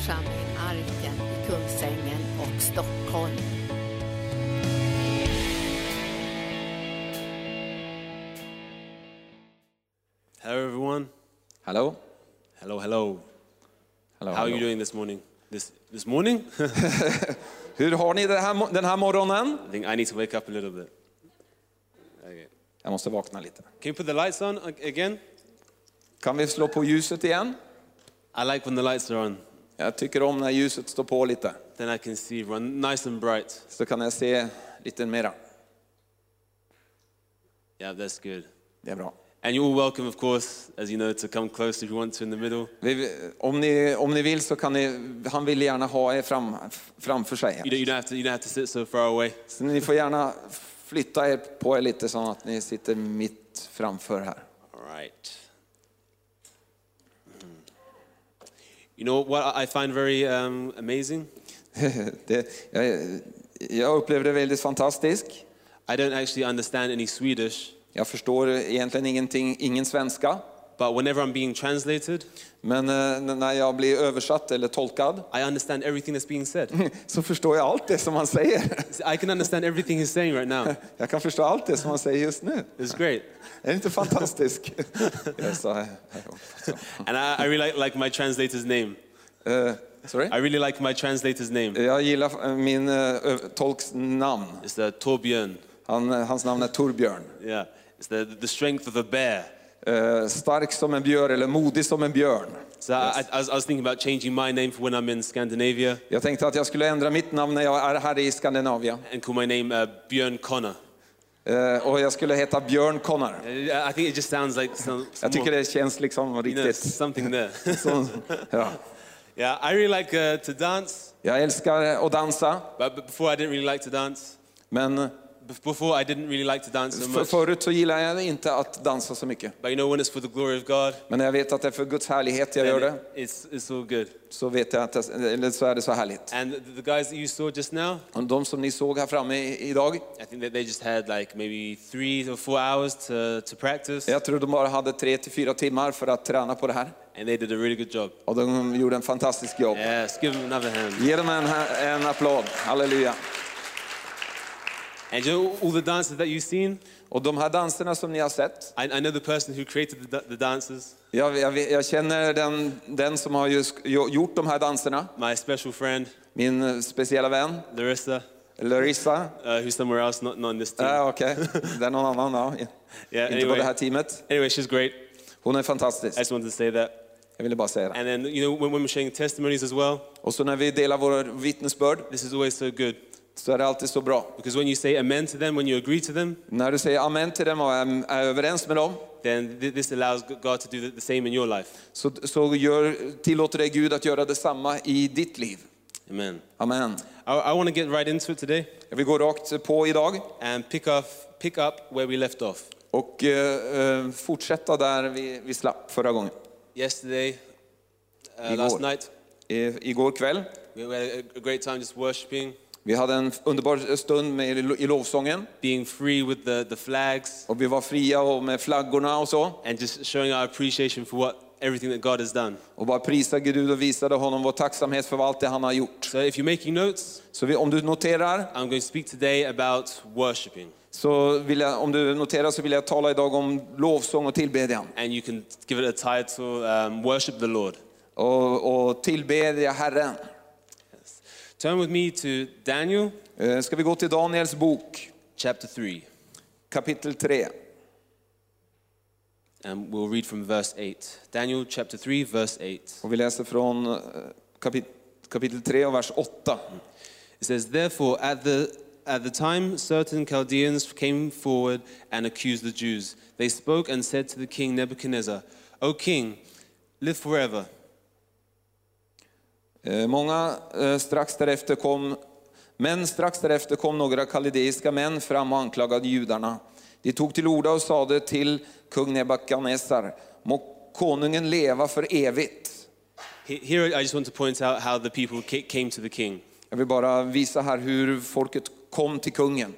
församling Arken i Kungsängen och Stockholm. Hello, everyone. Hello. Hello, hello. Hello, How are you doing this morning? This this morning? Hur har ni det här, den här morgonen? I think I need to wake up a little bit. Okay. Jag måste vakna lite. Can you put the lights on ag- again? Kan vi slå på ljuset igen? I like when the lights are on. Jag tycker om när ljuset står på lite. Then I can see run nice and bright. Så kan jag se lite mera. Yeah, that's good. Det är bra. And you're all welcome, of course, as you know, to come close if you want to in the middle. Vi, om, ni, om ni vill så kan ni, han vill gärna ha er fram, framför sig. You don't, you don't have to. You don't have to sit so far away. Så ni får gärna flytta er på er lite så att ni sitter mitt framför här. All right. You know what I find very um, amazing? Det, jag, jag upplevde det väldigt fantastiskt. I don't actually understand any Swedish, Jag förstår egentligen ingenting, ingen svenska. But whenever I'm being translated, Men eh, när jag blir översatt eller tolkad I understand everything that's being said. så förstår jag allt det som han säger. I can understand everything he's saying right now. Jag kan förstå allt det som han säger just nu. It's great. Är det inte fantastiskt? Yes, I, I, And I, I really like, like my translator's name. uh, sorry? I really like my translator's name. Jag gillar eh, min uh, tolks namn. It's the Torbjörn. Han, hans namn är Torbjörn. Yeah. It's the, the strength of a bear. Eh, stark som en björn eller modig som en björn. So I, I, I, was, I was thinking about changing my name for when I'm in Scandinavia Jag tänkte att jag skulle ändra mitt namn när jag är här i Skandinavien. and call my name uh, Björn Connor. Eh, och jag skulle heta Björn Connor. I I think it just sounds like some, some Jag tycker det känns liksom you know, riktigt... something there. Så, ja. yeah, I really like uh, to dance, Jag älskar att dansa, but, before I didn't really like to dance. men Before I didn't really like to dance so för, much. förut så gillade jag inte att dansa så mycket. But you know when it's for the glory of God, Men när jag vet att det är för Guds härlighet jag gör det, it- it's, it's all good. så vet jag att det, eller så är det så härligt. And the, guys that you saw just now, Och de som ni såg här framme idag, I think that they just had like maybe three or four hours to, to practice, jag tror de bara hade tre till fyra timmar för att träna på det här. and they did a really good job. Och de gjorde en fantastisk jobb. Yes, give them another hand. Ge dem en, en applåd, halleluja. And you know all the dances that you've seen? Och de här danserna som ni har sett, I, I know the person who created the, the dances, jag, jag, jag känner den, den som har just gjort de här danserna, my special friend, min eh, speciella vän, Larissa, Larissa. uh, who's somewhere else, not, not in this team. Ja, Okej, det är någon annan, ja. yeah, inte på det här anyway, teamet. anyway, she's great. Hon är I fantastisk, just wanted to say that. jag ville bara säga det. And then, you know, when, when we're sharing testimonies as well, Och så när vi delar våra vittnesbörd this is always so good. Så är det alltid så bra. Because when you say amen to them, when you agree to them, När du säger amen till dem och är, är överens med dem, then th- this allows God to do the, same in your life. så, så gör, tillåter det Gud att göra detsamma i ditt liv. Amen. Amen. I, I want to get right into it today Jag vill gå rakt på idag and pick, off, pick up where we left off. och eh, eh, fortsätta där vi, vi slapp förra gången. Yesterday, uh, last night, I, igår kväll. we had a, a great time just worshiping, Vi hade en underbar stund med, i lovsången being free with the, the flags, och vi var fria och med flaggorna och så. and just showing our appreciation for what everything that God has done. Och bara prisade Gud och visade honom vår tacksamhet för allt det han har gjort. So if you're making notes, Så om du noterar, I'm going to speak today about worshiping. så vill jag, om du noterar så vill jag tala idag om lovsång och tillbedjan. And you can give it a title, um, Worship the Lord. Och, och tillbedja Herren. Turn with me to Daniel Eh, Ska vi gå till Daniels bok, chapter 3, kapitel 3. and we'll read from verse 8. Daniel chapter 3, verse 8. Och vi läser från eh, kapit, kapitel 3 och vers 8. It says, Therefore, at the, at the time certain Chaldeans came forward and accused the Jews. They spoke and said to the king Nebuchadnezzar, O king, live forever. Eh, Många eh, strax därefter kom, men strax därefter kom några kaldeiska män fram och anklagade judarna. De tog till orda och sade till kung Nebukadnessar, må konungen leva för evigt. He- Here, I just want to point out how the people ca- came to the king. Jag vill bara visa här hur folket kom till kungen.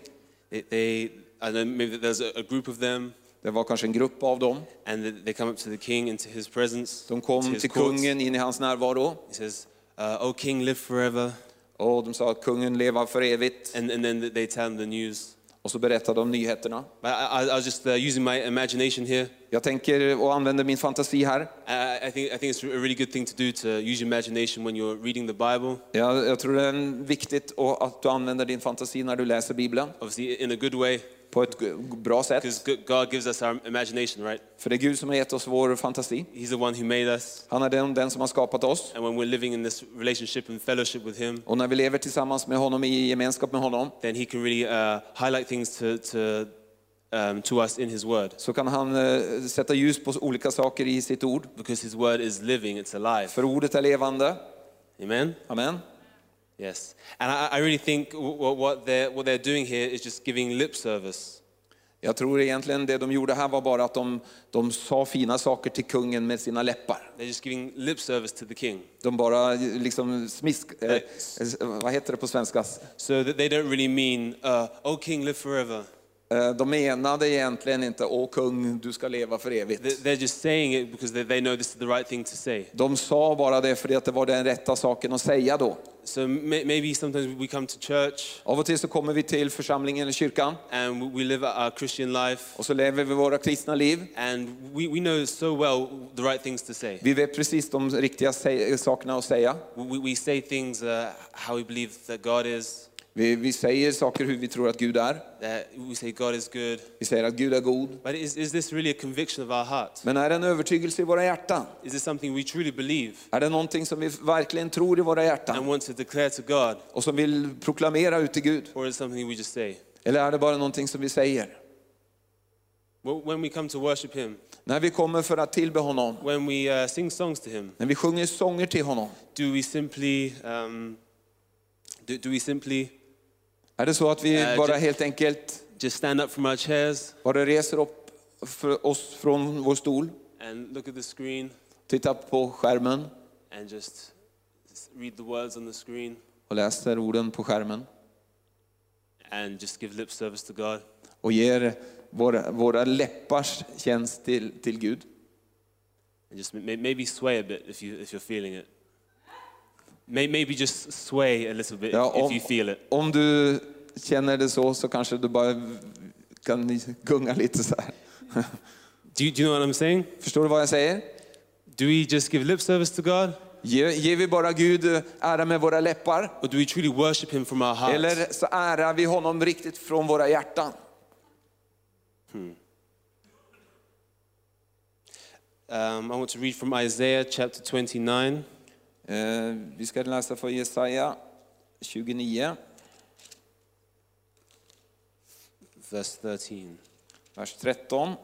They, they I know, maybe there's a, group of them, Det var kanske en grupp av dem. and they- come up to the king into his presence. De kom till courts. kungen in i hans närvaro. He says, uh, "O King, live forever," Och de sa kungen lever för evigt. and, and then they tell the news. Och så berättade de nyheterna. I, I, I was just uh, using my imagination here. Jag tänker och använder min fantasi här. I, I think I think it's a really good thing to do to use your imagination when you're reading the Bible. Jag, jag tror det är viktigt att du använder din fantasi när du läser Bibeln Obviously, in a good way, på ett bra sätt. God gives us our imagination, right? För det är Gud som har gett oss vår fantasi. He's the one who made us, Han är den, den som har skapat oss. and when we're living in this relationship and fellowship with Him, Och när vi lever tillsammans med honom i gemenskap med honom then He can really uh, highlight things to to um, to us in His Word, så kan han eh, sätta ljus på olika saker i sitt ord. because His Word is living; it's alive. För ordet är levande. Amen. Amen. Yes, and I, I really think what, they're what they're doing here is just giving lip service. Jag tror egentligen det de gjorde här var bara att de, de sa fina saker till kungen med sina läppar. They're just giving lip service to the king. De bara liksom smisk... Eh, eh, vad heter det på svenska? So that they don't really mean, uh, "Oh, King, live forever." Eh, de menade egentligen inte Åh kung, du ska leva för evigt. They- They're just saying it because they know this is the right thing to say. De sa bara det för att det var den rätta saken att säga då. So maybe sometimes we come to church Av och till så kommer vi till församlingen eller kyrkan and we- live our Christian life, och så lever vi våra kristna liv. and we, we know so well the right things to say. Vi vet precis de riktiga sakerna att säga. We, we say things uh, how we believe that God is. Vi, vi säger saker hur vi tror att Gud är. Vi säger att Gud är god. Is, is really? Men är det en övertygelse i våra hjärtan? Is this something we truly believe Är det någonting som vi verkligen tror i våra and hjärtan want to declare to God, och som vill proklamera ut till Gud? Eller är det bara någonting som vi säger? Well, When we come to worship Him, När vi kommer för att tillbe honom, when we uh, Him, när vi sjunger sånger till honom, do we simply um, do, do we simply är det så att vi Eh, bara helt enkelt just stand up from our chairs bara reser upp för oss från vår stol, and look at the screen tittar på skärmen and just read the words on the screen och läser orden på skärmen and just give lip service to God? och ger våra, våra läppars tjänst till, till Gud? And just may- maybe sway a bit if, you, if you're feeling it. May- Maybe just sway a little bit Ja, if, if om, you feel it. om du känner det så, så kanske du bara kan gunga lite så här. Do you, do you know what I'm saying? Förstår du vad jag säger? Do we just give lip service to God? Ger, ger vi bara Gud ära med våra läppar? Or do we truly worship Him from our hearts? Eller så ärar vi honom riktigt från våra hjärtan? Um, I want to read from Isaiah chapter 29. Eh, vi ska läsa från Jesaja 29, verse 13. vers 13.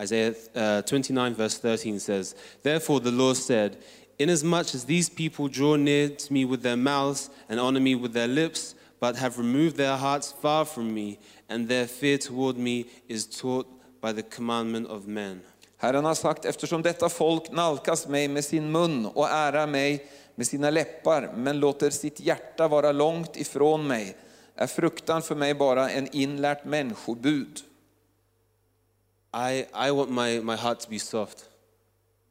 Isaiah uh, 29, verse 13 says, Therefore the Lord said, Inasmuch as these people draw near to me with their mouths and honor me with their lips, but have removed their hearts far from me, and their fear toward me is taught by the commandment of men. Herren har sagt, eftersom detta folk nalkas mig med sin mun och ärar mig med sina läppar, men låter sitt hjärta vara långt ifrån mig, är fruktan för mig bara en inlärt människobud. I, I want my, my heart to be soft.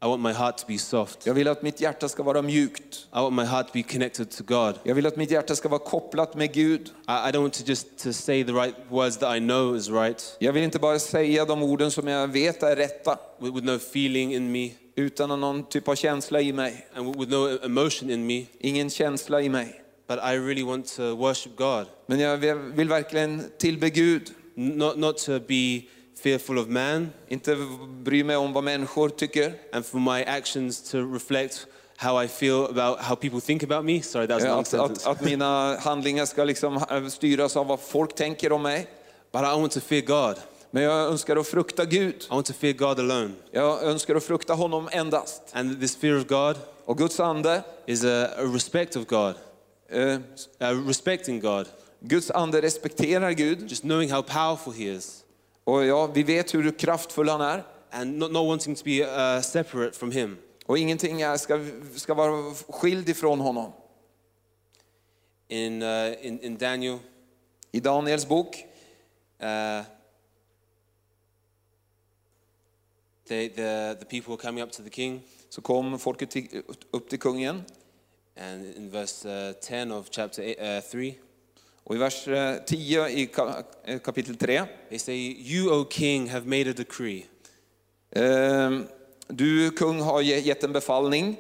I want my heart to be soft. Jag vill att mitt hjärta ska vara mjukt. I want my heart to be connected to God. Jag vill att mitt hjärta ska vara kopplat med Gud. I, I don't want to just to say the right words that I know is right, Jag vill inte bara säga de orden som jag vet är rätta, with, with no feeling in me utan någon typ av känsla i mig. and with no emotion in me. Ingen känsla i mig. But I really want to worship God, Men jag vill- verkligen tillbe Gud. not, not to be fearful of man, Inte bry mig om vad människor tycker. and for my actions to reflect how I feel about how people think about me. Sorry, that's long Att, att, att mina handlingar ska liksom eh, styras av vad folk tänker om mig. But I want to fear God. Men jag önskar att frukta Gud. I want to fear God alone. Jag önskar att frukta honom endast. And this fear of God Och Guds ande, is a, a respect of God, eh, uh, respecting God, Guds ande respekterar Gud. just knowing how powerful He is, Och ja, vi vet hur kraftfull han är. and not, not wanting to be uh, separate from Him. Och ingenting är, ska, ska vara skild ifrån honom. In, uh, in, in Daniel, I Daniels bok, uh, they, the, the people were coming up to the king. Så kom folket till, upp till kungen. And in verse uh, 10 of chapter eight, uh, 3, Och i vers eh, 10 i eh, kapitel 3. they say, You, O king, have made a decree. Eh, Du kung har ge- gett en befallning.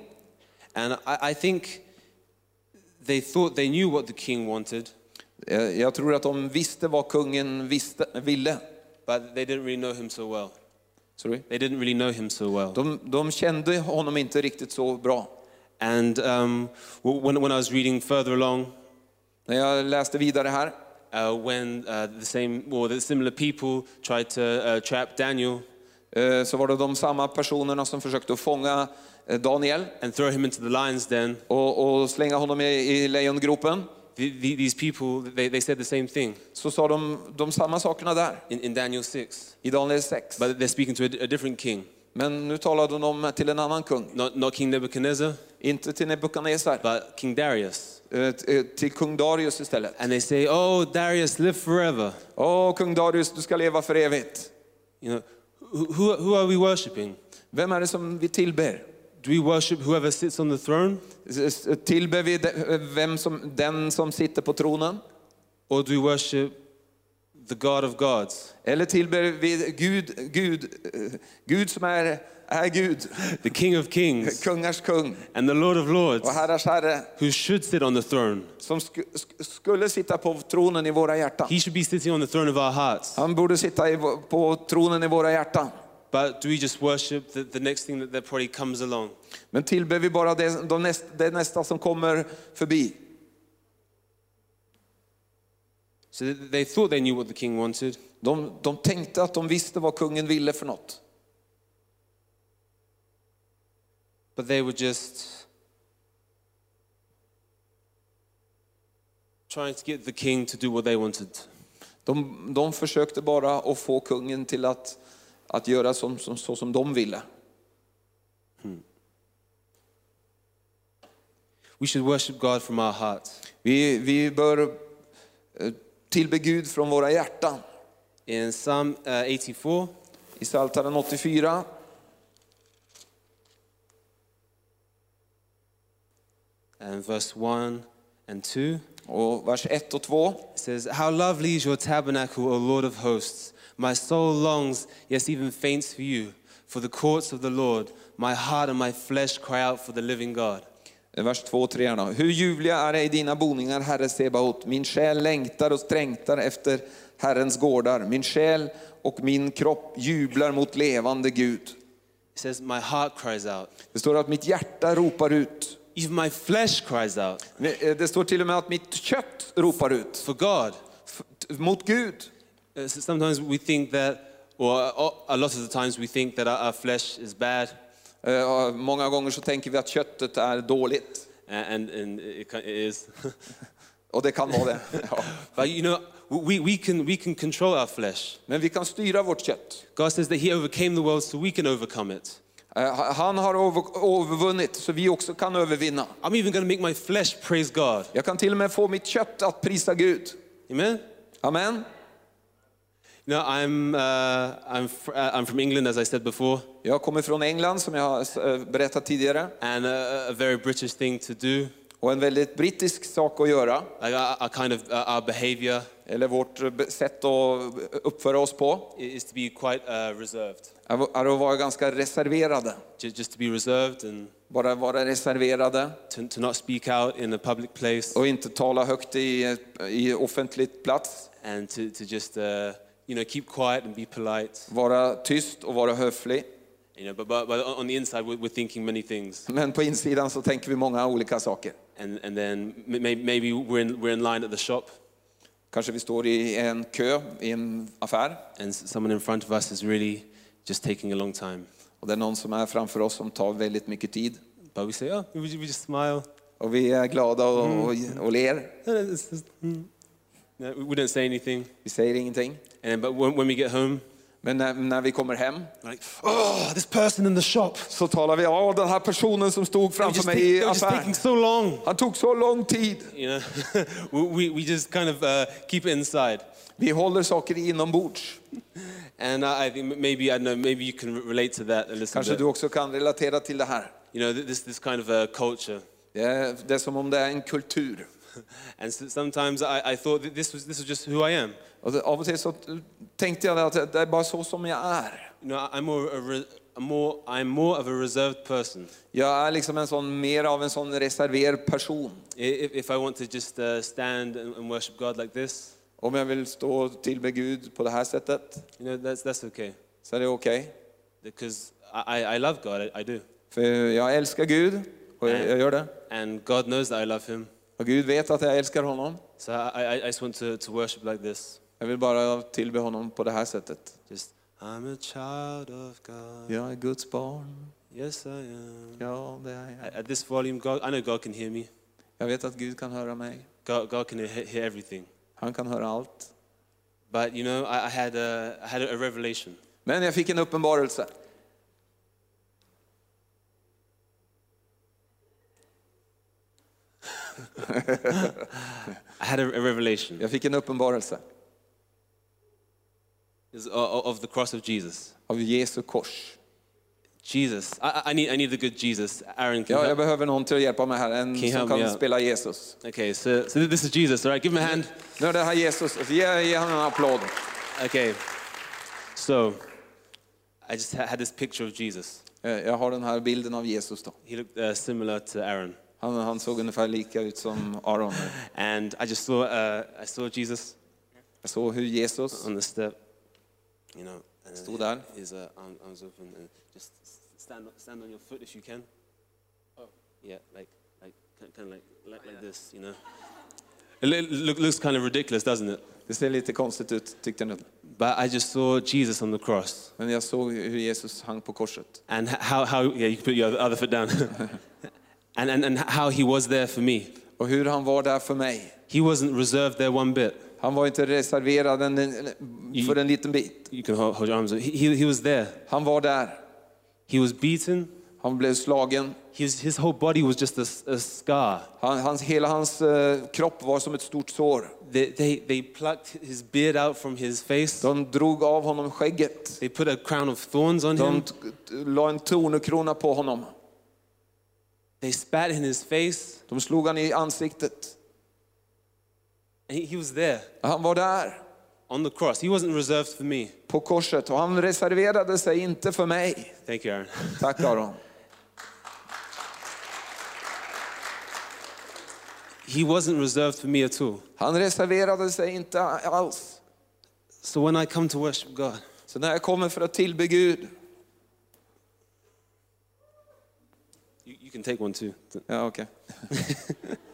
And I, I think they thought they knew what the king wanted, Eh, Jag tror att de visste vad kungen visste, ville. but they didn't really know him so well. Sorry. They didn't really know him so well. De, de kände honom inte riktigt så bra. And um, when, when I was reading further along, När jag läste vidare här uh, when uh, the same or the similar people tried to uh, trap Daniel eh, så var det de samma personerna som försökte fånga eh, Daniel and throw him into the lions den, och, och slänga honom i, i lejongropen. the, the, these people, they, they said the same thing Så sa de de samma sakerna där in, in Daniel 6. i Daniel 6. But they're speaking to a, a different king, Men nu talade de till en annan kung. not, not King Nebuchadnezzar, Inte till Nebukadnezar, but King Darius. Eh, eh, till kung Darius istället. And they say, Oh, Darius, live forever. Åh, kung Darius, du ska leva för evigt. You know, who, who, are we worshipping? Vem är det som vi tillber? Do we worship whoever sits on the throne? Tillber vi vem som, den som sitter på tronen? Or do we worship the God of gods, Eller tillber vi Gud, Gud, eh, Gud som är, är Gud, the King of kings kungars kung and the Lord of lords, och herrars herre, who should sit on the throne? som sk sk- skulle sitta på tronen i våra hjärtan. He should be sitting on the throne of our hearts. Han borde sitta i, på tronen i våra hjärtan. But do we just worship the, the next thing that, that probably comes along? Men tillber vi bara det, de näst, det nästa som kommer förbi. So they- they thought they knew what the king wanted, De, de tänkte att de visste vad kungen ville för något. But they were just trying to get the king to do what they wanted. De, de försökte bara att få kungen till att, att göra som, som, så som de ville. We should worship God from our hearts. Vi, vi bör eh, tillbe Gud från våra hjärtan. In Psalm uh, 84, I Psaltaren 84 and verse 1 and 2, och vers 1 och 2. it says, How lovely is your tabernacle, O Lord of hosts! My soul longs, yes, even faints for you, for the courts of the Lord. My heart and my flesh cry out for the living God. Vers 2 och 3 då. Hur ljuvliga är i dina boningar, Herre Sebaot. Min själ längtar och strängtar efter Herrens gårdar. Min själ och min kropp jublar mot levande Gud. It says, My heart cries out. Det står att mitt hjärta ropar ut. Even my flesh cries out Det står till och med att mitt kött ropar ut for God. mot Gud. Uh, sometimes we think that, or a lot of the times we think that our, flesh is bad, Eh, Många gånger så tänker vi att köttet är dåligt. and, and it, it is. Och det kan vara det. Ja. but you know, we, we, can, we can control our flesh. Men vi kan styra vårt kött. God says that He overcame the world so we can overcome it. Eh, Han har över- övervunnit så vi också kan övervinna. I'm even to make my flesh praise God. Jag kan till och med få mitt kött att prisa Gud. Amen? Amen. Know, I'm, uh, I'm, uh, I'm from England, as I said before, Jag kommer från England som jag har eh, berättat tidigare. and uh, a very British thing to do. Och en väldigt brittisk sak att göra, Like our, our kind of our behavior eller vårt eh, sätt att uppföra oss på, is to be quite uh, reserved, att vara ganska reserverade. just, just to be reserved and Bara vara reserverade to, to not speak out in a public place, och inte tala högt i, i offentligt plats. and to, to just uh, you know keep quiet and be polite. Vara tyst och vara höflig. You know, but, but, but on the inside, we're thinking many things, Men på insidan så tänker vi många olika saker. And and then may, maybe we're in, we're in line at the shop, Kanske vi står i en kö i en affär and someone in front of us is really just taking a long time. och det är någon som är framför oss som tar väldigt mycket tid. But we say, oh, we, just smile. Och vi är glada och, och, och ler. No, no, it's just, mm. No, we don't say anything. Vi säger ingenting. And then, but when, when we get home, Men när, när vi kommer hem like, oh, this person in the shop. så talar vi om den här personen som stod framför mig i affären. so long. Han tog så lång tid. You know, we, we, just kind of uh, keep it inside. Vi håller saker inombords. And I, I think maybe, I know, maybe you can relate to that a little Kanske bit. du också kan relatera till det här. You know, this, this kind of a culture. Det är, det är som om det är en kultur. And so, sometimes I, I thought this was, this was just who I am. Det- av och till så tänkte jag att det är bara så som jag är. You know, I'm more, a re, more, I'm more of a reserved person. Jag är liksom en sån, mer av en sån reserverad person. If, if I want to just uh, stand and, and worship God like this, Om jag vill stå och tillbe Gud på det sättet you know, that's, that's okay. så är det okej. Because I, I I love God, I, I do. För jag älskar Gud och jag, jag gör det. And God knows that I love Him. Och Gud vet att jag älskar honom. So I, I, I just want to, to worship like this. Jag vill bara tillbe honom på det här sättet. Just, I'm a child of God. Jag är Guds barn. Yes, I am. Ja, det är jag. At, this volume, God, I know God can hear me. Jag vet att Gud kan höra mig. God, God can he- hear everything. Han kan höra allt. But you know, I, I had a, I had a revelation. Men jag fick en uppenbarelse. I had a revelation Jag fick en uppenbarelse O- o- of the cross of Jesus. av Jesu kors. Jesus, I, I- need, I need the good Jesus. Aaron, can Ja, jag behöver någon till att hjälpa mig här. En Can you som help kan out? spela Jesus. Okay, so, so this is Jesus, all right? Give him a hand. Nu är det här Jesus. Ge, ge honom en applåd. Okay, so I just had this picture of Jesus. Jag har den här bilden av Jesus. Då. He looked uh, similar to Aaron. Han, han såg ungefär lika ut som Aron. And I just saw, uh, I saw Jesus Jag såg hur Jesus on the step, you know, and Stod där. his uh, arm, arms open and just stand, stand on your foot if you can. Oh. Yeah, like, like kind of like, like, like this, you know. It look, looks kind of ridiculous, doesn't it? Det ser lite konstigt ut, tyckte jag. But I just saw Jesus on the cross. Men jag såg hur Jesus hang på korset. and how, how yeah, you can put your other- other foot down. and, and, and how he was there for me. Och hur han var där för mig. He wasn't reserved there one bit. Han var inte reserverad en, för en liten bit. You can hold, your arms. up. He, he, was there. Han var där. He was beaten. Han blev slagen. His, his whole body was just a, a scar. Han, hans, hela hans eh, kropp var som ett stort sår. They, they, they plucked his beard out from his face. De drog av honom skägget. They put a crown of thorns on De him. la en tornekrona på honom. They spat in his face. De slog han i ansiktet. He, he was there Han var där on the cross. He wasn't reserved for me. på korset och han reserverade sig inte för mig. Thank you, Aaron. Tack Aron. He wasn't reserved for me at all. Han reserverade sig inte alls. So when I come to worship God, Så när jag kommer för att tillbe Gud, you, you can take one too. ja okej.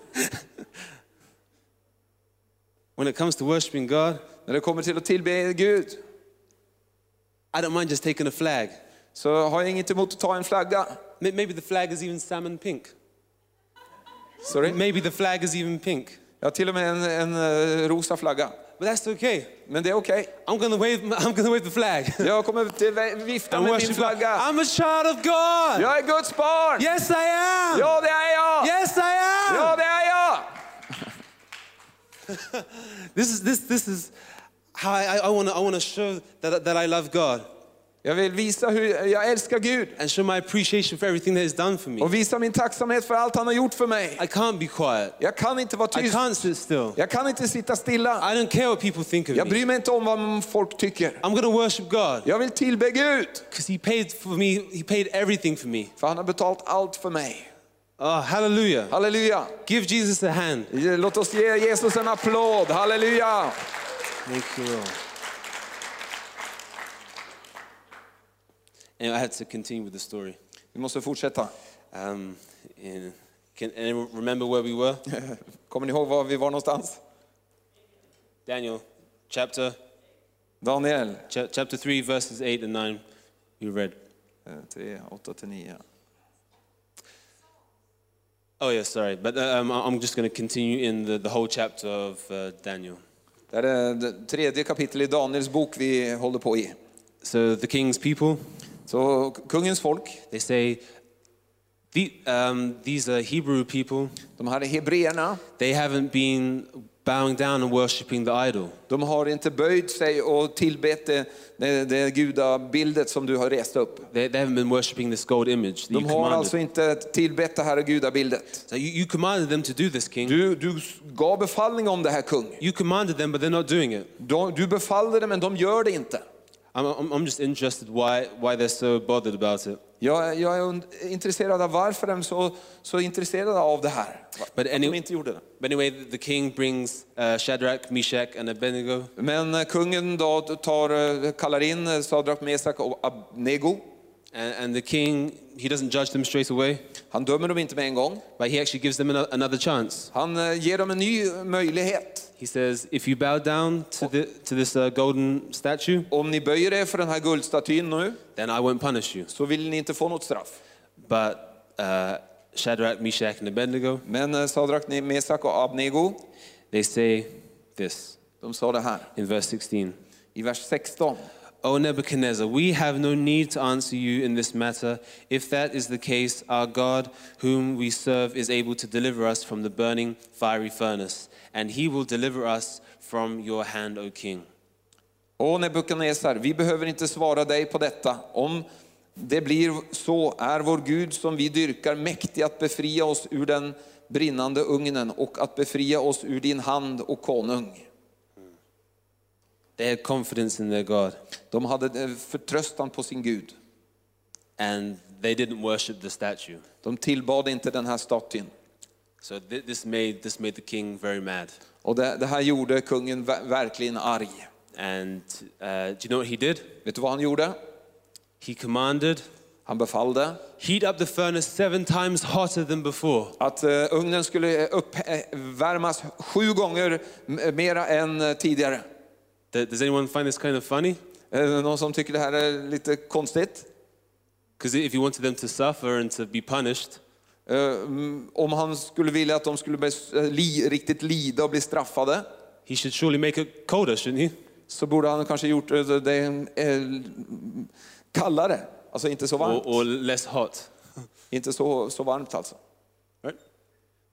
When it comes to worshiping God, När det kommer till att tillbe Gud I don't mind just taking a flag. så har jag inget emot att ta en flagga. May- Maybe the flag is even salmon pink. Sorry? Maybe the flag is even pink. Till och med en, en eh, rosa flagga. But that's okay. Men det er är okej. I'm gonna wave. I'm gonna wave the flag. Jag kommer vifta med min flagga. I'm a child of God. Jag är er Guds barn! Yes, I am. Ja, det er är jag! Yes, I am. Ja, det jag! This is this this is how I, I, want to I want to show that that I love God Jag vill visa hur jag älskar Gud and show my appreciation for everything that He's done for me. och visa min tacksamhet för allt han har gjort för mig. I can't be quiet. Jag kan inte vara I can't sit still. Jag kan inte sitta stilla. I don't care what people think of Jag me. bryr mig inte om vad folk tycker. I'm gonna worship God Jag vill tillbe Gud, because He paid for me. He paid everything for me. för han har betalt allt för mig. Oh, hallelujah! Halleluja! Give Jesus a hand. Låt oss ge Jesus en applåd. Halleluja! Thank you, Lord. And I had to continue with the story. Vi måste fortsätta. Um, in, can anyone remember where we were? Kommer ni ihåg var vi var någonstans? Daniel, chapter Daniel. cha- chapter three, verses eight and nine. We read. 3, 8 till 9. Oh yeah, sorry, but uh, um, I'm just going to continue in the, the whole chapter of uh, Daniel. Det är det tredje kapitlet i Daniels bok vi håller på i. So the king's people, Så kungens folk, they say, the, um, these are Hebrew people. de här hebreerna, They haven't been bowing down and worshipping the idol. De har inte böjt sig och tillbett det, det, det gudabildet som du har rest upp. They, they haven't been worshipping this gold image that you De har commanded. alltså inte tillbett det här gudabildet. So you, you commanded them to do this, king. Du, du gav befallning om det här kung. You commanded them, but they're not doing it. De, du befallde det men de gör det inte. I'm, I'm, just interested why, why they're so bothered about it. Jag, jag är intresserad av varför de är så, så intresserade av det här. But any- de inte gjorde det. But anyway, the king brings uh, Shadrach, Meshach, and Abednego, Men eh, kungen då tar, eh, kallar in eh, Sadrak, Mesak och Abnego. And, and the king, he doesn't judge them straight away, Han dömer dem inte med en gång. but he actually gives them ano- another chance. Han eh, ger dem en ny möjlighet. He says, if you bow down to, the, to this uh, golden statue, Om ni böjer er för den här guldstatyn nu then I won't punish you. så vill ni inte få något straff. But uh, Shadrach, Meshach, and Abednego, Men eh, Sadrak, Mesak och Abnego, they say this de sa det här in verse 16. i vers 16. O Nebuchadnezzar, we have no need to answer you in this matter. If that is the case, our God, whom we serve, is able to deliver us from the burning fiery furnace, and he will deliver us from your hand, O king. O Nebukadnessar, vi behöver inte svara dig på detta. Om det blir så är vår Gud som vi dyrkar mäktig att befria oss ur den brinnande ugnen och att befria oss ur din hand, och konung. They had confidence in their God, De hade eh, förtröstan på sin Gud. and they didn't worship the statue. De tillbad inte den här statyn. So thi- this made, this made the king very mad. Och det, det här gjorde kungen ver- verkligen arg. And uh, do you know what he did? Vet du vad han gjorde? He commanded, Han befallde heat up the furnace seven times hotter than before. att eh, ugnen skulle uppvärmas sju gånger mera än eh, tidigare. Does anyone find this kind of funny? Är det någon som tycker det här är lite konstigt? Because if you wanted them to suffer and to be punished, mm, Om han skulle vilja att de skulle bli eh, li, riktigt lida och bli straffade he should surely make it colder, shouldn't he? så borde han kanske gjort eh, det eh, kallare. Alltså inte så varmt. Or, or less hot, Inte så, så varmt alltså.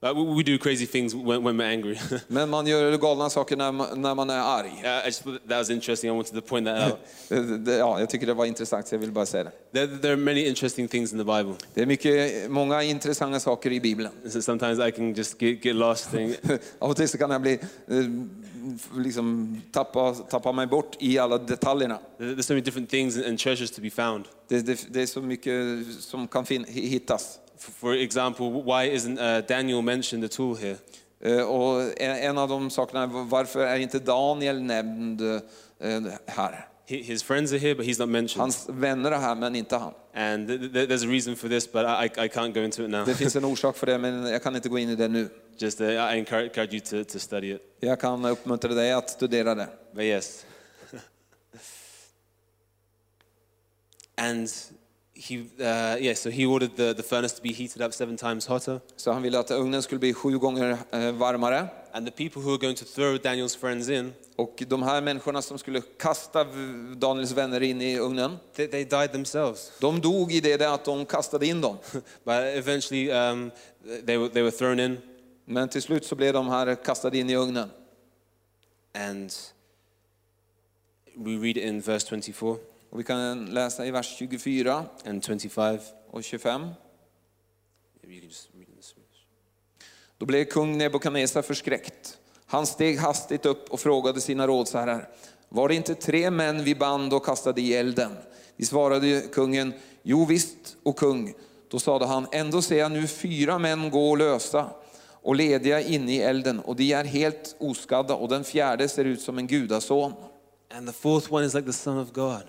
We, do crazy things when, when we're angry. Men man gör galna saker när man, när man är arg. Yeah, I just that was interesting. I wanted to point that out. Eh, det- Ja, jag tycker det var intressant så jag vill bara säga det. There, there are many interesting things in the Bible. Det är mycket, många intressanta saker i Bibeln. So sometimes I can just get, get lost Av och till så kan jag bli, eh, liksom, tappa, tappa mig bort i alla detaljerna. there's so many different things and treasures to be found. Det, det, det är så mycket som kan fin, hittas. For, example, why isn't uh, Daniel mentioned at all here? Eh, Och en av de sakerna, varför är inte Daniel nämnd eh, här? His friends are here, but he's not mentioned. Hans vänner är här, men inte han. And th- th- there's a reason for this, but I, I can't go into it now. Det finns en orsak för det, men jag kan inte gå in i det nu. Just uh, I encourage, encourage you to, to study it. Jag kan uppmuntra dig att studera det. But yes. and he, uh, yeah, so he ordered the, the furnace to be heated up seven times hotter. Så han ville att ugnen skulle bli sju gånger eh, varmare. And the people who were going to throw Daniel's friends in, Och de här människorna som skulle kasta Daniels vänner in i ugnen, they, they died themselves. de dog i det där att de kastade in dem. But eventually um, they, were, they were thrown in. Men till slut så blev de här kastade in i ugnen. And we read it in verse 24 Och vi kan läsa i vers 24 and 25. och 25. Maybe you can just read it in Swedish. Då blev kung Nebukadnessar förskräckt. Han steg hastigt upp och frågade sina rådsherrar. Var det inte tre män vi band och kastade i elden? De svarade kungen, jo visst, och kung. Då sade han, ändå ser jag nu fyra män gå lösa och lediga inne i elden, och de är helt oskadda, och den fjärde ser ut som en gudason. And the fourth one is like the Son of God.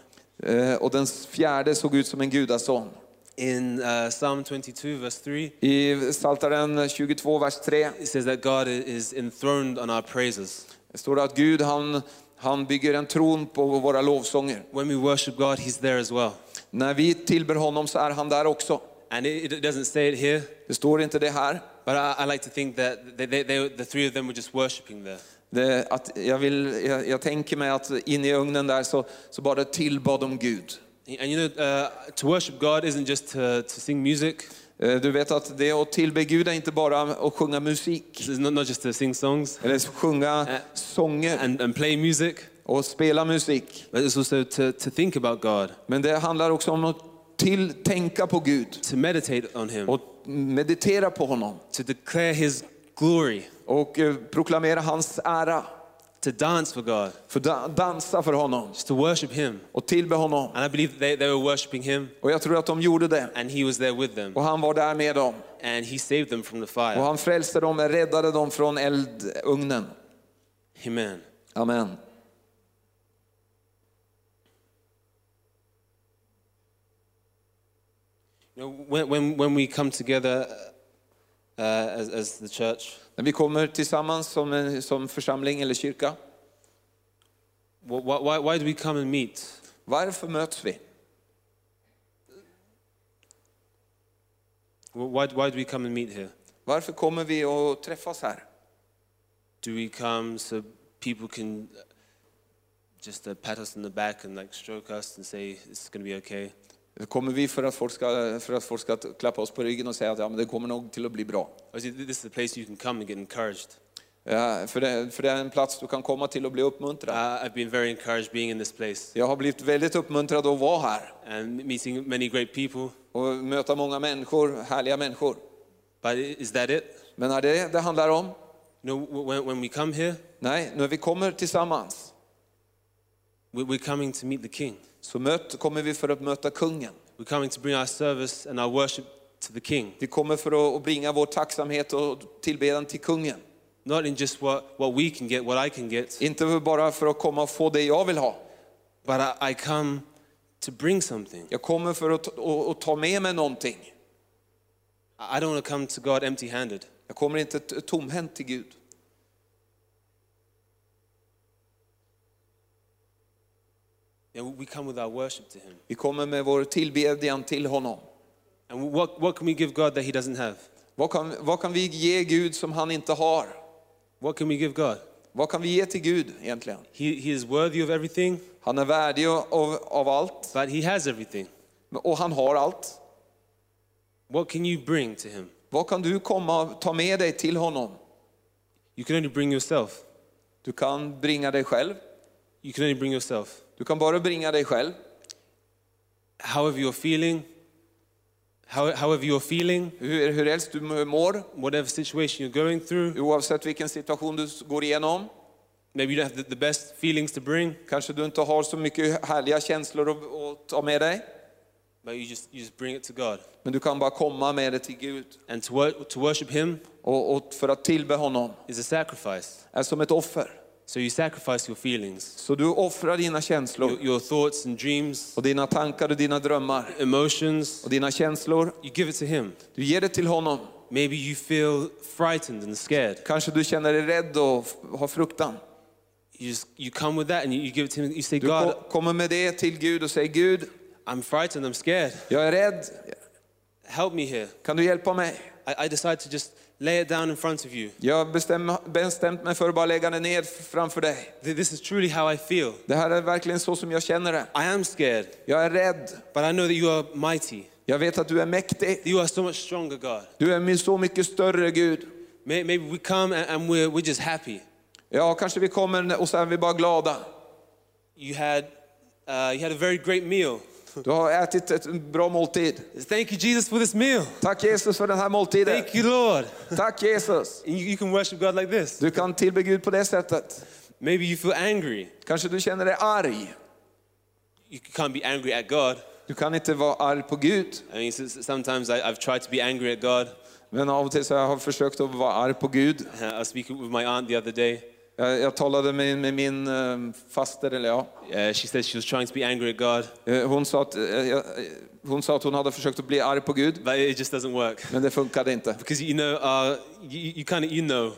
Eh, Och den fjärde såg ut som en gudason. In uh, Psalm 22, verse 3, I Psaltaren 22, vers 3 it says that God is enthroned on our praises. Det står att Gud han, han bygger en tron på våra lovsånger. When we worship God, He's there as well. När vi tillber honom så är han där också. And it, it doesn't say it here, Det står inte det här. but I, I like to think that they, they, they, the three of them were just worshiping there. Det, att jag, vill, jag, jag tänker mig att in i ugnen där så, så bara tillbad de Gud. And you know, uh, to worship God isn't just to, to sing music. Eh, Du vet att det att tillbe Gud är inte bara att sjunga musik, not, not just to sing songs. Eller sjunga Eh, sånger. and, and play music, och spela musik. but it's also to, to think about God, Men det handlar också om att till, tänka på Gud. To meditate on Him, och meditera på honom. To declare His glory, och eh, proklamera hans ära. to dance for God, För da, dansa för honom just to worship Him. och tillbe honom. And I believe they, they were worshiping Him, Och jag tror att de gjorde det. and He was there with them, Och han var där med dem. and He saved them from the Och fire. han frälste dem, räddade dem från eldugnen. Amen. Amen. You know, when, when, when we come together as, as the church, När vi kommer tillsammans som, en- som församling eller kyrka, wh- wh- why, why do we come and meet? varför möts vi? Why, why do we come and meet here? Varför kommer vi och träffas här? Do we come so people can uh, just uh, pat us on the back and like stroke us and say it's going to be okay? Kommer vi för att, folk ska, för att folk ska klappa oss på ryggen och säga att ja, men det kommer nog till att bli bra? Or is it, this is a place you can come and get encouraged? Ja, för, det, för det är en plats du kan komma till och bli uppmuntrad. Uh, I've been very encouraged being in this place Jag har blivit väldigt uppmuntrad att vara här and meeting many great people. och möta många människor, härliga människor. But is that it? Men är det det handlar om? Wh- when, when we come here, Nej, när vi kommer tillsammans we're coming to meet the King. så möt, kommer vi för att möta kungen. We're coming to bring our service and our worship to the King. Vi kommer för att bringa vår tacksamhet och tillbedjan till kungen. Not in just what, what we can get, what I can get, Inte bara för att komma och få det jag vill ha. but I, I come to bring something. Jag kommer för att, att, att ta med mig någonting. I don't want to come to God empty handed. Jag kommer inte tomhänt till Gud. We come with our worship to Him. Vi kommer med vår tillbedjan till honom. And what, what can we give God that He doesn't have? Vad kan, vad kan vi ge Gud som han inte har? What can we give God? Vad kan vi ge till Gud egentligen? He, he is worthy of everything, Han är värdig av, av allt but He has everything. och han har allt. What can you bring to Him? Vad kan du komma och ta med dig till honom? You can only bring yourself. Du kan bringa dig själv. You can only bring yourself. Du kan bara bringa dig själv. However you're feeling, how, however you're feeling, Hur, hur helst du mår, whatever situation you're going through, oavsett vilken situation du går igenom. maybe you don't have the, best feelings to bring, Kanske du inte har så mycket härliga känslor att, ta med dig. but you just, you just bring it to God. Men du kan bara komma med det till Gud. And to, to worship Him Och, och för att tillbe honom is a sacrifice. är som ett offer. So you sacrifice your feelings, Så du offrar dina känslor your, your thoughts and dreams, och dina tankar och dina drömmar emotions. och dina känslor. You give it to Him. Du ger det till honom. Maybe you feel frightened and scared. Kanske du känner dig rädd och har fruktan. You just you come with that and you, you give it to Him. You say, Du God, ko- kommer med det till Gud och säger Gud, I'm frightened. I'm scared. jag är rädd. Help me here. Kan du hjälpa mig? I, I decide to just lay it down in front of you. Jag bestäm, bestämt mig för att bara lägga det ner framför dig. Th- This is truly how I feel. Det här är verkligen så som jag känner det. I am scared, Jag är rädd. but I know that you are mighty. Jag vet att du är mäktig. You are so much stronger, God. Du är så mycket större Gud. May- Maybe we come and, and we're, we're just happy. Ja, kanske vi kommer och så är vi bara glada. You had, uh, you had a very great meal. Du har ätit ett bra måltid. Thank you, Jesus, for this meal. Tack Jesus för den här måltiden. Thank you, Lord. Tack Jesus. You, you can worship God like this. Du kan tillbe Gud på det sättet. Maybe you feel angry. Kanske du känner dig arg. You can't be angry at God. Du kan inte vara arg på Gud. I mean, sometimes I, I've tried to be angry at God. Men av och till så har jag försökt att vara arg på Gud. Uh, I was speaking with my aunt the other day. Jag, jag talade med, med min um, faster, eller ja. Uh, she said she was trying to be angry at God, Eh, Hon sa, att, eh, jag- hon sa att hon hade försökt att bli arg på Gud, but it just doesn't work. men det funkade inte. Because you know, uh, you, you kind of you know,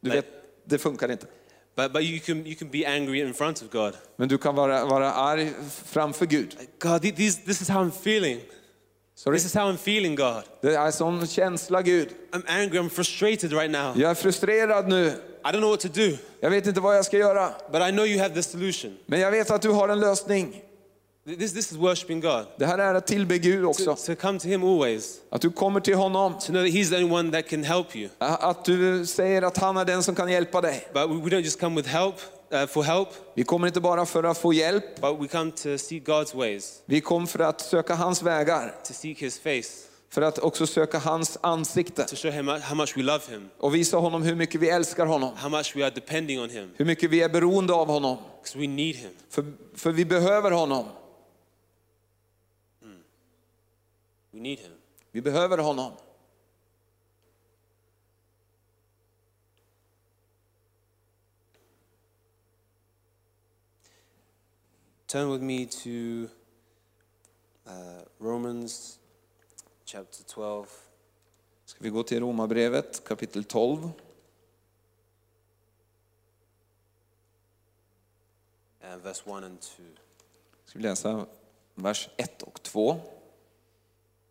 Du vet, det funkar inte. but, but you, can, you can be angry in front of God. Men du kan vara, vara arg framför Gud. God, th- these, this is how I'm feeling. Sorry? This is how I'm feeling, God. Det er är sån känsla Gud. I'm angry, I'm frustrated right now. Jag är er frustrerad nu. I don't know what to do, Jag vet inte vad jag ska göra. but I know you have the solution. Men jag vet att du har en lösning. This, this is worshiping God. Det här är er att tillbe Gud To, också. to come to Him always. Att du kommer till honom. To know that He's the only one that can help you. Att du säger att han är den som kan hjälpa dig. But we don't just come with help, uh, for help, Vi kommer inte bara för att få hjälp. but we come to seek God's ways, Vi kom för att söka hans vägar. to seek His face, För att också söka hans ansikte. to show Him how much we love Him, Och visa honom hur mycket vi älskar honom. how much we are depending on Him, Hur mycket vi är beroende av honom. we need Him. För, för vi behöver honom. We need Him. Vi behöver honom. Turn with me to uh, Romans chapter 12, Ska vi gå till Romarbrevet kapitel 12. and verse 1 and 2. Ska vi läsa vers 1 och 2.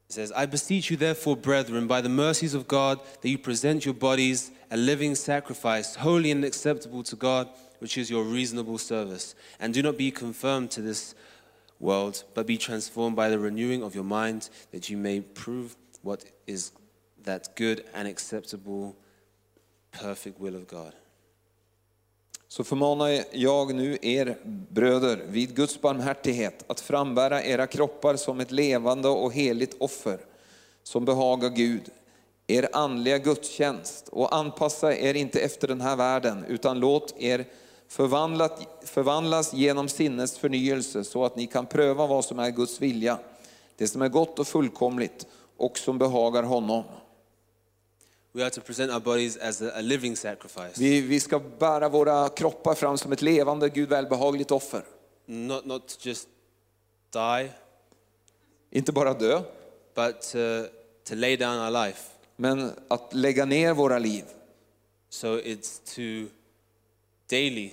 It says, I beseech you, therefore, brethren, by the mercies of God, that you present your bodies a living sacrifice, holy and acceptable to God, which is your reasonable service. And do not be confirmed to this world, but be transformed by the renewing of your mind, that you may prove what is that good and acceptable, perfect will of God. Så förmanar jag nu er bröder vid Guds barmhärtighet att frambära era kroppar som ett levande och heligt offer som behagar Gud, er andliga gudstjänst och anpassa er inte efter den här världen utan låt er förvandlas genom sinnets förnyelse så att ni kan pröva vad som är Guds vilja, det som är gott och fullkomligt och som behagar honom. We are to present our bodies as a, living sacrifice, Vi, vi ska bära våra kroppar fram som ett levande, Gud välbehagligt offer. not, not just die, Inte bara dö, but to, to lay down our life. men att lägga ner våra liv. So it's to daily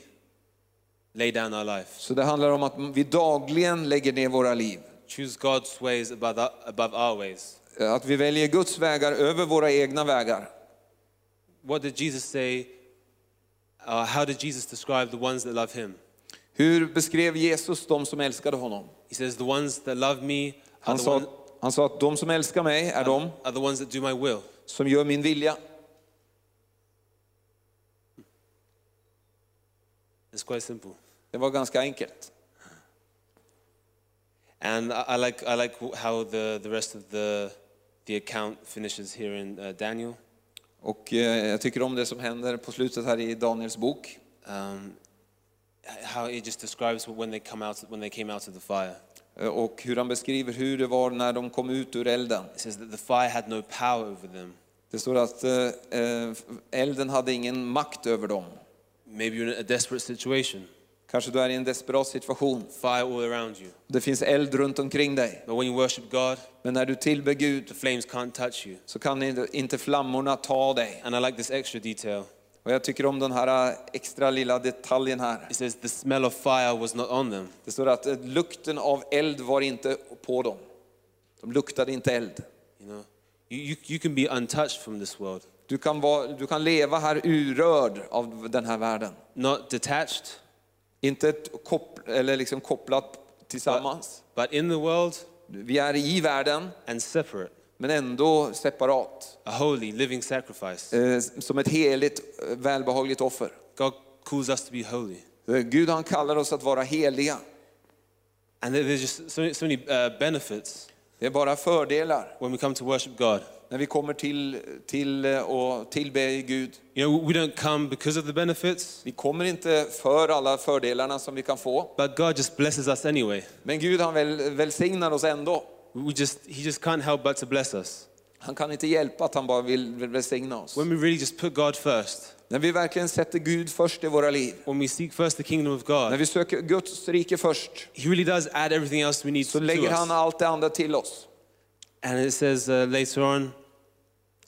lay down our life. Så det handlar om att vi dagligen lägger ner våra liv. Choose God's ways above, our- above our ways. Att vi väljer Guds vägar över våra egna vägar. What did Jesus say? Uh, how did Jesus describe the ones that love him? Hur beskrev Jesus de som älskade honom? He says, The ones that love me Han sa, han sa att de som älskar mig är de are the ones that do my will. som gör min vilja. It's quite simple. Det var ganska enkelt. And I, I like, I like how the, the rest of the, the account finishes here in uh, Daniel. Och eh, jag tycker om det som händer på slutet här i Daniels bok. Um, how it just describes when they, come out, when they came out of the fire. Eh, Och hur han beskriver hur det var när de kom ut ur elden. It says that the fire had no power over them. Det står att eh, elden hade ingen makt över dem. Maybe you're in a desperate situation, Kanske du är i en desperat situation. fire all around you. Det finns eld runt omkring dig. But when you worship God, Men när du tillber Gud the flames can't touch you. så kan inte- inte flammorna ta dig. And I like this extra detail. Och jag tycker om den här extra lilla detaljen här. It says the smell of fire was not on them. Det står att eh, lukten av eld var inte på dem. De luktade inte eld. You know, you, you can be untouched from this world, Du kan, vara, du kan leva här urörd av den här världen. not detached, Inte kopp, eller liksom kopplat tillsammans. but in the world Vi är i världen, and separate, men ändå separat. a holy, living sacrifice. Eh, Som ett heligt, eh, välbehagligt offer. God calls us to be holy. Eh, Gud han kallar oss att vara heliga. And there- there's just so, so many uh, benefits Det är bara fördelar when we come to worship God. när vi kommer till, till eh, och tillbe Gud. You know, we don't come because of the benefits, Vi kommer inte för alla fördelarna som vi kan få. but God just blesses us anyway. Men Gud han väl, välsignar oss ändå. We just, he just can't help but to bless us. Han kan inte hjälpa att han bara vill välsigna oss. When we really just put God first, När vi verkligen sätter Gud först i våra liv. when we seek first the kingdom of När God, vi söker Guds rike först. he really does add everything else we need Så lägger han allt det andra till oss. And it says uh, later on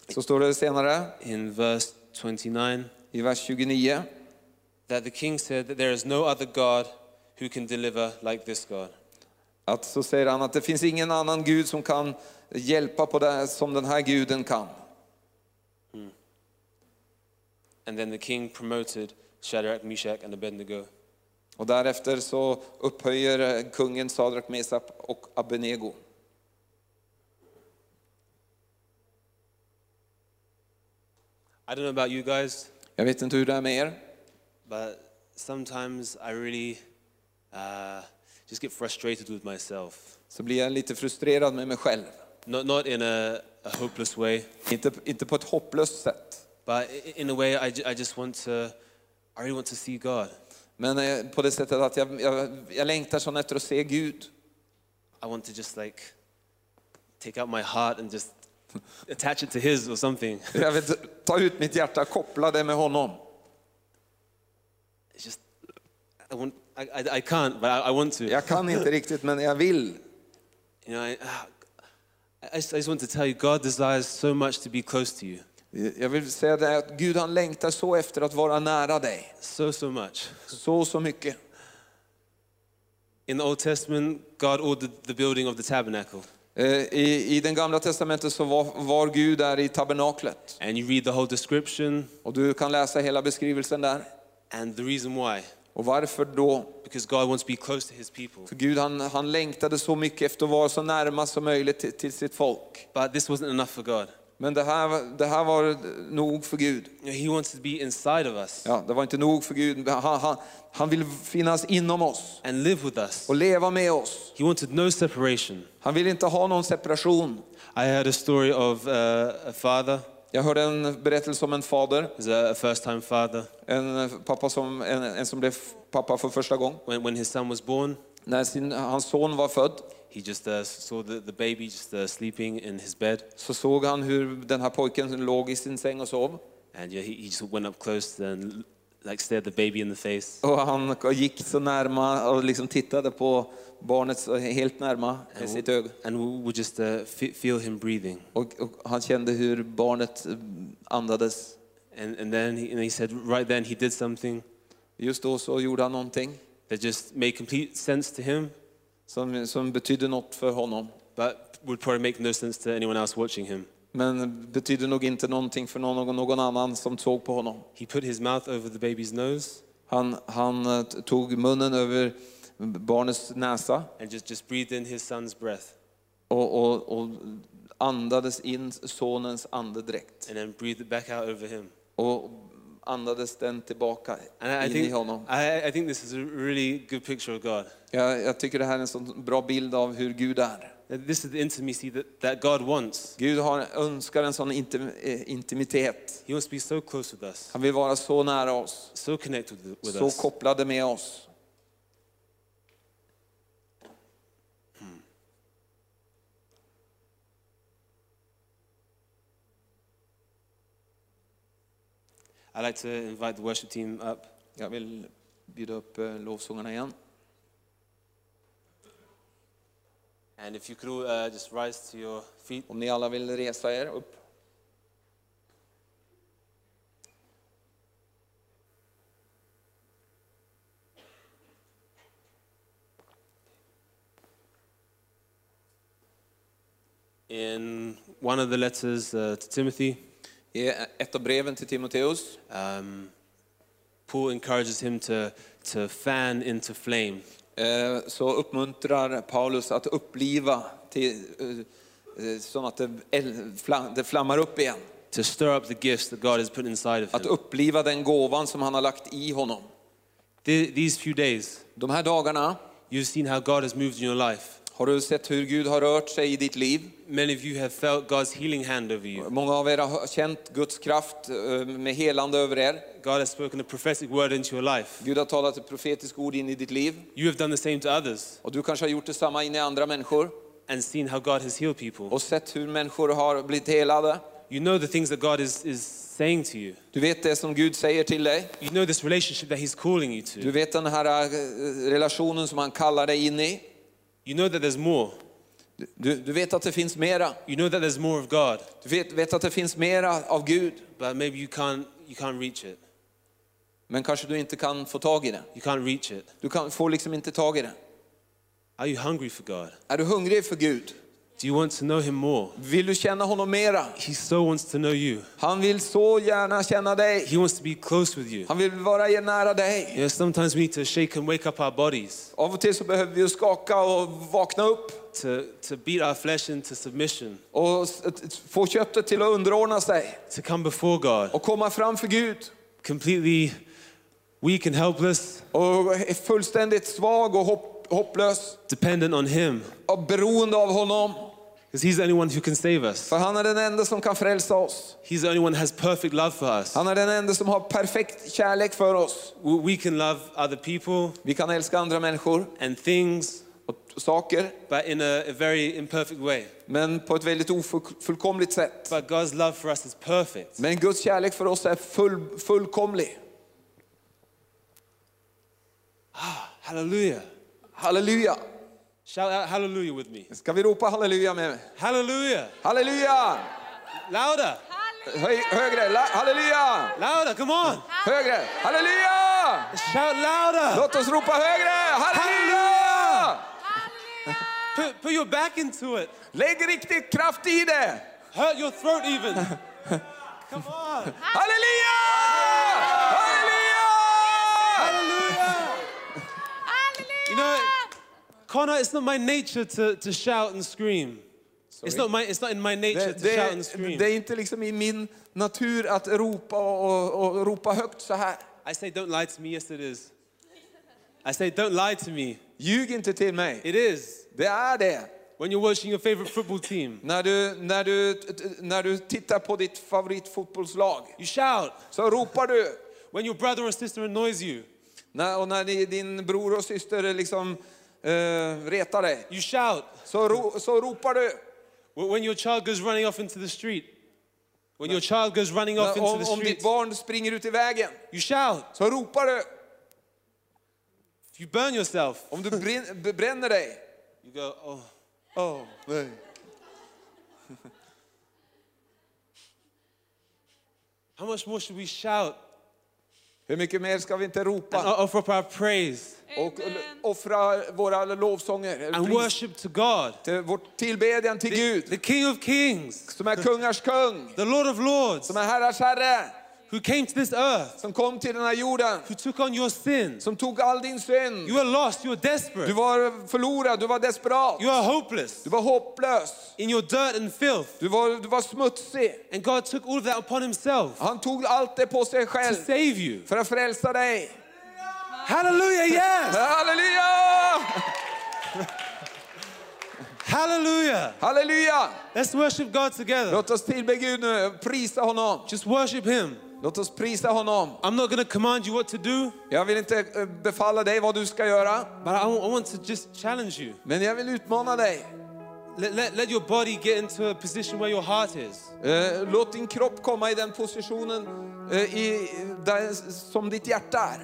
Så står det senare in verse 29 i vers 29. that the king said that there is no other God who can deliver like this God. Att så säger han att det finns ingen annan Gud som kan hjälpa på det som den här guden kan. And then the king promoted Shadrach, Meshach, and Abednego. Och därefter så upphöjer eh, kungen Sadrak, Mesap och Abednego. I don't know about you guys, Jag vet inte hur det är med er, but sometimes I really uh, just get frustrated with myself. så blir jag lite frustrerad med mig själv. Not, not in a, a hopeless way, Inte, inte på ett hopplöst sätt, but in a way I, I just want to, I really want to see God. men eh, på det sättet att jag, jag, jag längtar sån efter att se Gud. I want to just like take out my heart and just attach it to His or something. Jag vill ta ut mitt hjärta, koppla det med honom. It's just, I, want, I, I, I can't, but I, I want to. Jag kan inte riktigt, men jag vill. You know, I, I, just, I just want to tell you, God desires so much to be close to you. Jag vill säga det att Gud han längtar så efter att vara nära dig. So, so much. Så, så mycket. In the Old Testament, God ordered the building of the tabernacle. Eh, I, I den gamla testamentet så var, var Gud där i tabernaklet. And you read the whole description, Och du kan läsa hela beskrivelsen där. and the reason why. Och varför då? Because God wants to be close to his people. För Gud han, han längtade så mycket efter att vara så nära som möjligt till, till sitt folk. But this wasn't enough for God. Men det här, det här var nog för Gud. He wants to be inside of us Ja, det var inte nog för Gud. Han, han, han vill finnas inom oss and live with us. och leva med oss. He wanted no separation. Han vill inte ha någon separation. I heard a story of uh, a father, Jag hörde en berättelse om en fader, a first time father, en, pappa som, en, en som blev pappa för första gången. when, when his son was born. När sin, hans son var född He just uh, saw the, the baby just uh, sleeping in his bed, så såg han hur den här pojken låg i sin säng och sov. and yeah, he, he just went up close and like stared the baby in the face. Och han gick så närma och liksom tittade på barnet så helt närma med sitt öga. And we would just uh, feel him breathing. Och, och han kände hur barnet eh, andades. And, and then he, and he said, right then, he did something Just då så gjorde han någonting that just made complete sense to him, som, som betydde något för honom. but would probably make no sense to anyone else watching him. Men betydde nog inte någonting för någon, någon annan som såg på honom. He put his mouth over the baby's nose Han, han eh, tog munnen över barnets näsa and just, just breathed in his son's breath, och, och, och andades in sonens andedräkt. and then breathed it back out over him. Och andades den tillbaka I, I in i think, honom. I, I think this is a really good picture of God. Jag, jag tycker det här är en så bra bild av hur Gud är. This is the intimacy that, that God wants. Gud har, önskar en sån intim, eh, intimitet. He wants to be so close with us, Han vill vara så nära oss, so connected with, with så us. kopplade med oss. I'd like to invite the worship team up. Jag vill bjuda upp eh, lovsångarna igen. And if you could uh, just rise to your feet. Om ni alla vill resa er upp. In one of the letters uh, to Timothy, I ett av breven till Timoteus um, Paul encourages him to, to fan into flame. eh, så uppmuntrar Paulus att uppliva till, så att det, el- det flammar upp igen. to stir up the gifts that God has put inside of Att him. uppliva den gåvan som han har lagt i honom. The- These few days, De här dagarna you've seen how God has moved in your life. Har du sett hur Gud har rört sig i ditt liv. Many of you have felt God's healing hand over you. Många av er har känt Guds kraft eh, med helande över er. God has spoken a prophetic word into your life. Gud har talat ett profetiskt ord in i ditt liv. You have done the same to others Och du kanske har gjort detsamma in i andra människor and seen how God has healed people. och sett hur människor har blivit helade. You know the things that God is, is saying to you. Du vet det som Gud säger till dig. You know this relationship that He's calling you Du to. vet den här eh, relationen som han kallar dig in i. You know that there's more. Du, du vet att det finns mera. You know that there's more of God, Du vet, vet att det finns mera av Gud. but maybe you can't, you can't reach it. Men kanske du inte kan få tag i det. You can't reach it. Du kan, får liksom inte tag i det. Are you hungry for God? Är du hungrig för Gud? Do you want to know him more? Vill du känna honom mera? He so wants to know you. Han vill så gärna känna dig. He wants to be close with you. Han vill vara nära dig. Know, sometimes we need to shake and wake up our bodies, Av och till så behöver vi skaka och vakna upp to, to beat our flesh into submission, och få köttet till att underordna sig to come before God, och komma fram för Gud. completely weak and helpless, Och är fullständigt svag och hopp, hopplös dependent on Him, och beroende av honom. Because He's the only one who can save us. För han är den enda som kan frälsa oss. He's the only one who has perfect love for us. Han är den enda som har perfekt kärlek för oss. We can love other people Vi kan älska andra människor and things, och saker, but in a, a very imperfect way. men på ett väldigt ofullkomligt sätt. But God's love for us is perfect. Men Guds kärlek för oss är full, fullkomlig. Hallelujah. Halleluja! Shout out hallelujah with me. Ska vi ropa halleluja med mig? Hallelujah. Halleluja! Louder. Höj, högre! La, halleluja! Louder. Come on. Högre! Halleluja! Shout louder. Låt oss ropa högre! Halleluja! Put, put your back into it. Lägg riktigt kraft i det! Hurt your throat even. Come on. Halleluja! Halleluja! Hallelujah. You know, Connor, it's not my nature to, to shout and scream. It's not, my, it's not in my nature Det, to shout and scream. det är inte liksom i min natur att ropa och, och, och ropa högt så här. I say, don't lie to me. Yes, it is. I say, don't lie to me. Ljug inte till mig. It is. Det är det. When you're watching your favorite football team, När du, när, du, när du tittar på ditt favoritfotbollslag you shout. så ropar du. When your brother or sister annoys you, När, och när din bror och syster liksom, eh, retar dig you shout. så, ro, så ropar du. When your child goes running off into the street, when your child goes running off into the om ditt street, barn springer ut i vägen you shout. så ropar du. If you burn yourself, Om du brin- bränner dig. you go, oh. Oh, nej. How much more should we shout Hur mycket mer ska vi inte and ropa offer our praise. Och offra våra lovsånger and worship to God, till vårt tillbedjan till the, Gud. the King of Kings, som är kungars kung, the Lord of Lords, som är herrars herre, who came to this earth, som kom till den här jorden, who took on your sins. som tog all din synd. You are lost, you Du desperate, var förlorad, du var desperat, you are hopeless, du var hopplös, in your dirt and filth. du var, du var smutsig. And God took all of that upon Himself Han tog allt det på sig to själv save you. för att frälsa dig. Hallelujah, yes! Halleluja! Hallelujah! Halleluja! Let's worship God together. Låt oss tillbe Gud nu, prisa honom. Just worship Him. Låt oss prisa honom. I'm not going to command you what to do, Jag vill inte eh, befalla dig vad du ska göra, but I want I want to just challenge you. men jag vill utmana dig. Let, let, let your body get into a position where your heart is. Eh, Låt din kropp komma i den positionen eh, i, där, som ditt hjärta är.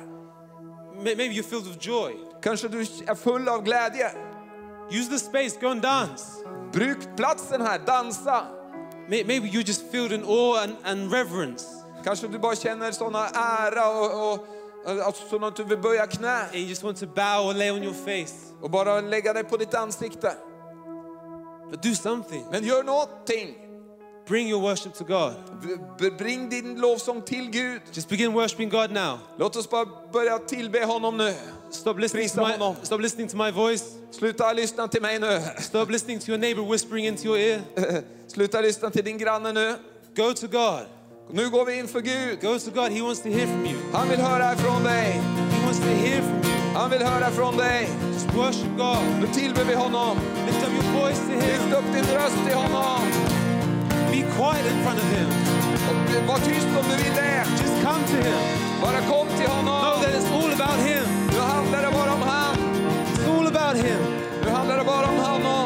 May- Maybe you're filled with joy. Kanske du är full av glädje. Use the space, go and dance. Bruk platsen här, dansa. Maybe you're just filled in awe and, and reverence, Kanske du bara känner såna ära och, och, alltså att du vill böja knä and you just want to bow or lay on your face. och bara lägga dig på ditt ansikte. But do something. Men gör någonting. Bring your worship to God. B- Bring din lovsång till Gud. Just begin worshiping God now. Låt oss bara börja tillbe honom nu. Stop listening, to my, honom. stop listening to my voice. Sluta lyssna till mig nu. Stop listening to your neighbor whispering into your ear. Sluta lyssna till din granne nu. Go to God. Nu går vi inför Gud. Go to God. He wants to hear from you. Han vill höra ifrån dig. He wants to hear from you. Han vill höra från dig. Just worship God. Nu tillber vi honom. Lift up your voice to Him. Lyft upp din röst till honom. Be quiet in front of Him. Och var tyst om du vill det. Just come to Him. Bara kom till Know honom. that it's all about Him. Nu handlar det bara om han. It's all about Him. Nu handlar det bara om honom.